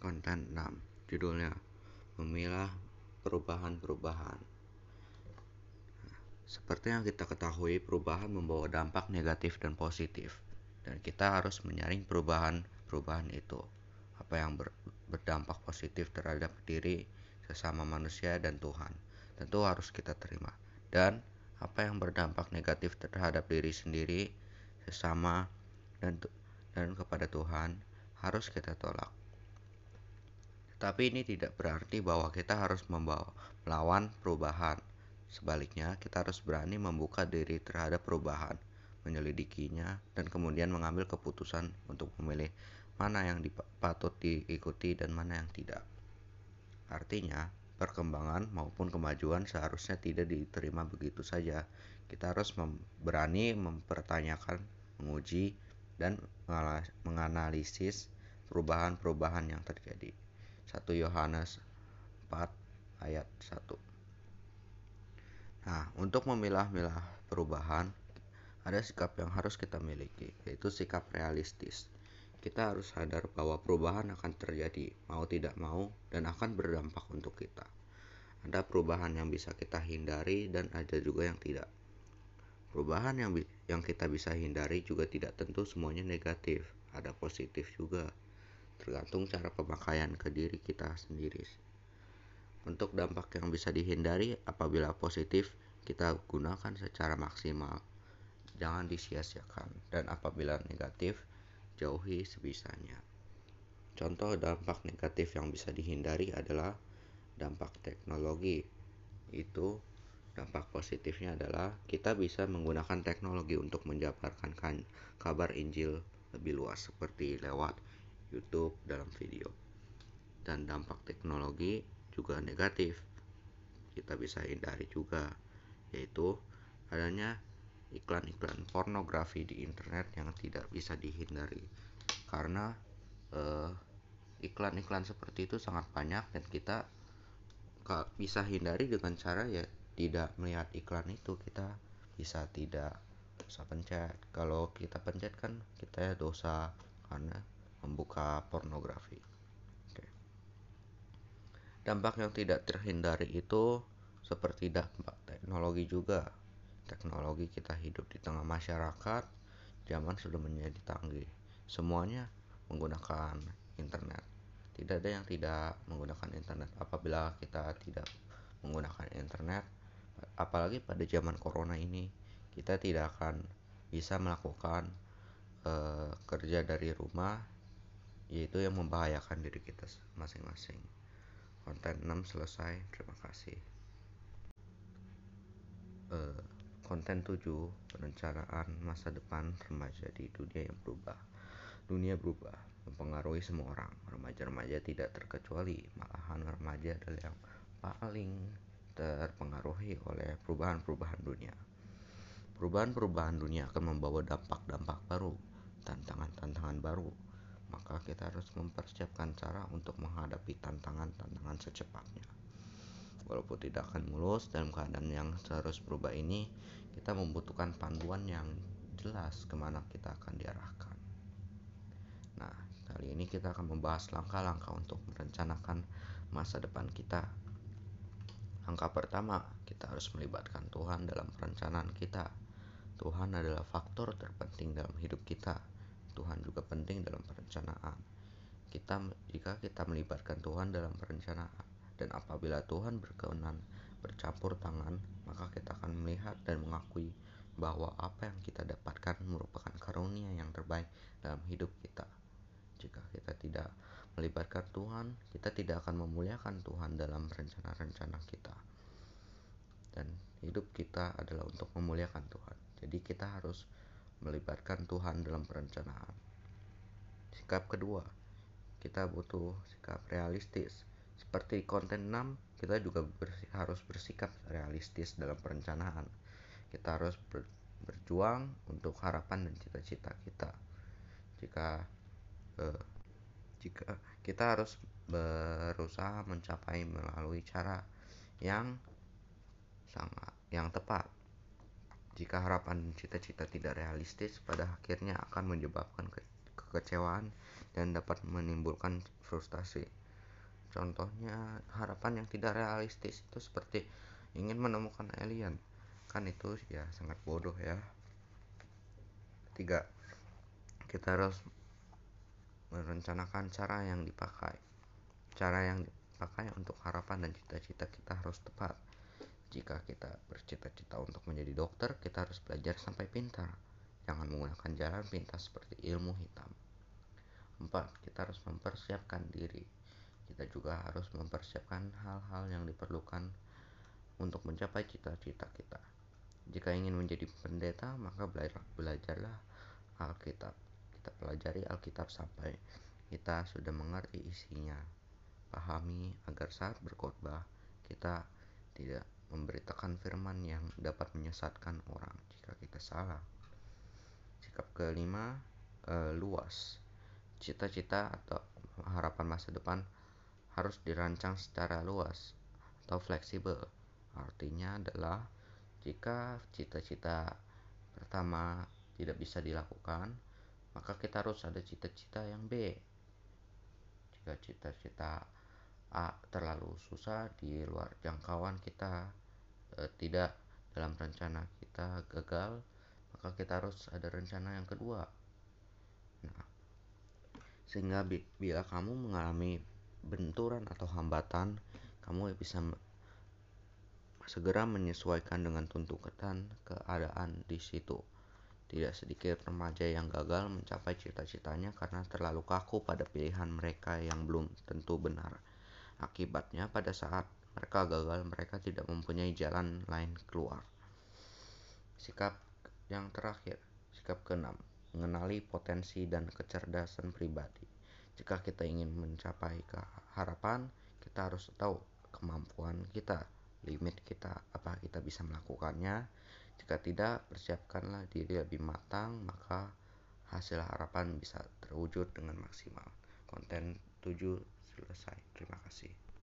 Konten 6 Judulnya Memilah Perubahan-Perubahan. Seperti yang kita ketahui, perubahan membawa dampak negatif dan positif. Dan kita harus menyaring perubahan-perubahan itu. Apa yang ber berdampak positif terhadap diri, sesama manusia, dan Tuhan. Tentu harus kita terima. Dan apa yang berdampak negatif terhadap diri sendiri, sesama, dan, dan kepada Tuhan harus kita tolak tapi ini tidak berarti bahwa kita harus membawa, melawan perubahan. Sebaliknya, kita harus berani membuka diri terhadap perubahan, menyelidikinya, dan kemudian mengambil keputusan untuk memilih mana yang patut diikuti dan mana yang tidak. Artinya, perkembangan maupun kemajuan seharusnya tidak diterima begitu saja. Kita harus mem berani mempertanyakan, menguji, dan menganalisis perubahan-perubahan yang terjadi. 1 Yohanes 4 ayat 1 Nah, untuk memilah-milah perubahan, ada sikap yang harus kita miliki, yaitu sikap realistis. Kita harus sadar bahwa perubahan akan terjadi, mau tidak mau, dan akan berdampak untuk kita. Ada perubahan yang bisa kita hindari, dan ada juga yang tidak. Perubahan yang, yang kita bisa hindari juga tidak tentu semuanya negatif, ada positif juga tergantung cara pemakaian ke diri kita sendiri. Untuk dampak yang bisa dihindari apabila positif, kita gunakan secara maksimal. Jangan disia-siakan. Dan apabila negatif, jauhi sebisanya. Contoh dampak negatif yang bisa dihindari adalah dampak teknologi. Itu dampak positifnya adalah kita bisa menggunakan teknologi untuk menjabarkan kabar Injil lebih luas seperti lewat YouTube dalam video. Dan dampak teknologi juga negatif. Kita bisa hindari juga, yaitu adanya iklan-iklan pornografi di internet yang tidak bisa dihindari. Karena eh, iklan-iklan seperti itu sangat banyak dan kita bisa hindari dengan cara ya tidak melihat iklan itu kita bisa tidak usah pencet kalau kita pencet kan kita dosa karena membuka pornografi. Oke. Dampak yang tidak terhindari itu seperti dampak teknologi juga. Teknologi kita hidup di tengah masyarakat, zaman sudah menjadi tangguh. Semuanya menggunakan internet. Tidak ada yang tidak menggunakan internet. Apabila kita tidak menggunakan internet, apalagi pada zaman corona ini, kita tidak akan bisa melakukan uh, kerja dari rumah yaitu yang membahayakan diri kita masing-masing. Konten 6 selesai, terima kasih. Uh, konten 7 perencanaan masa depan remaja di dunia yang berubah. Dunia berubah, mempengaruhi semua orang. Remaja-remaja tidak terkecuali, malahan remaja adalah yang paling terpengaruhi oleh perubahan-perubahan dunia. Perubahan-perubahan dunia akan membawa dampak-dampak baru, tantangan-tantangan baru, maka kita harus mempersiapkan cara untuk menghadapi tantangan-tantangan secepatnya. Walaupun tidak akan mulus dalam keadaan yang harus berubah ini, kita membutuhkan panduan yang jelas ke mana kita akan diarahkan. Nah, kali ini kita akan membahas langkah-langkah untuk merencanakan masa depan kita. Langkah pertama, kita harus melibatkan Tuhan dalam perencanaan kita. Tuhan adalah faktor terpenting dalam hidup kita Tuhan juga penting dalam perencanaan. Kita jika kita melibatkan Tuhan dalam perencanaan dan apabila Tuhan berkenan bercampur tangan, maka kita akan melihat dan mengakui bahwa apa yang kita dapatkan merupakan karunia yang terbaik dalam hidup kita. Jika kita tidak melibatkan Tuhan, kita tidak akan memuliakan Tuhan dalam rencana-rencana kita. Dan hidup kita adalah untuk memuliakan Tuhan. Jadi kita harus melibatkan Tuhan dalam perencanaan. Sikap kedua, kita butuh sikap realistis. Seperti konten 6, kita juga bersih, harus bersikap realistis dalam perencanaan. Kita harus ber, berjuang untuk harapan dan cita-cita kita. Jika eh, jika kita harus berusaha mencapai melalui cara yang sangat yang tepat jika harapan cita-cita tidak realistis, pada akhirnya akan menyebabkan ke kekecewaan dan dapat menimbulkan frustasi. Contohnya, harapan yang tidak realistis itu seperti ingin menemukan alien. Kan itu ya sangat bodoh ya. Tiga, kita harus merencanakan cara yang dipakai. Cara yang dipakai untuk harapan dan cita-cita kita harus tepat. Jika kita bercita-cita untuk menjadi dokter, kita harus belajar sampai pintar. Jangan menggunakan jalan pintas seperti ilmu hitam. 4. Kita harus mempersiapkan diri. Kita juga harus mempersiapkan hal-hal yang diperlukan untuk mencapai cita-cita kita. Jika ingin menjadi pendeta, maka belajarlah Alkitab. Kita pelajari Alkitab sampai kita sudah mengerti isinya. Pahami agar saat berkhotbah kita tidak memberitakan firman yang dapat menyesatkan orang jika kita salah. Sikap kelima, eh, luas. Cita-cita atau harapan masa depan harus dirancang secara luas atau fleksibel. Artinya adalah jika cita-cita pertama tidak bisa dilakukan, maka kita harus ada cita-cita yang B. Jika cita-cita A terlalu susah di luar jangkauan kita e, tidak dalam rencana kita gagal maka kita harus ada rencana yang kedua nah sehingga bila kamu mengalami benturan atau hambatan kamu bisa segera menyesuaikan dengan tuntutan keadaan di situ tidak sedikit remaja yang gagal mencapai cita-citanya karena terlalu kaku pada pilihan mereka yang belum tentu benar. Akibatnya pada saat mereka gagal, mereka tidak mempunyai jalan lain keluar. Sikap yang terakhir, sikap keenam, mengenali potensi dan kecerdasan pribadi. Jika kita ingin mencapai harapan, kita harus tahu kemampuan kita, limit kita, apa kita bisa melakukannya. Jika tidak, persiapkanlah diri lebih matang, maka hasil harapan bisa terwujud dengan maksimal. Konten 7 selesai. Terima kasih.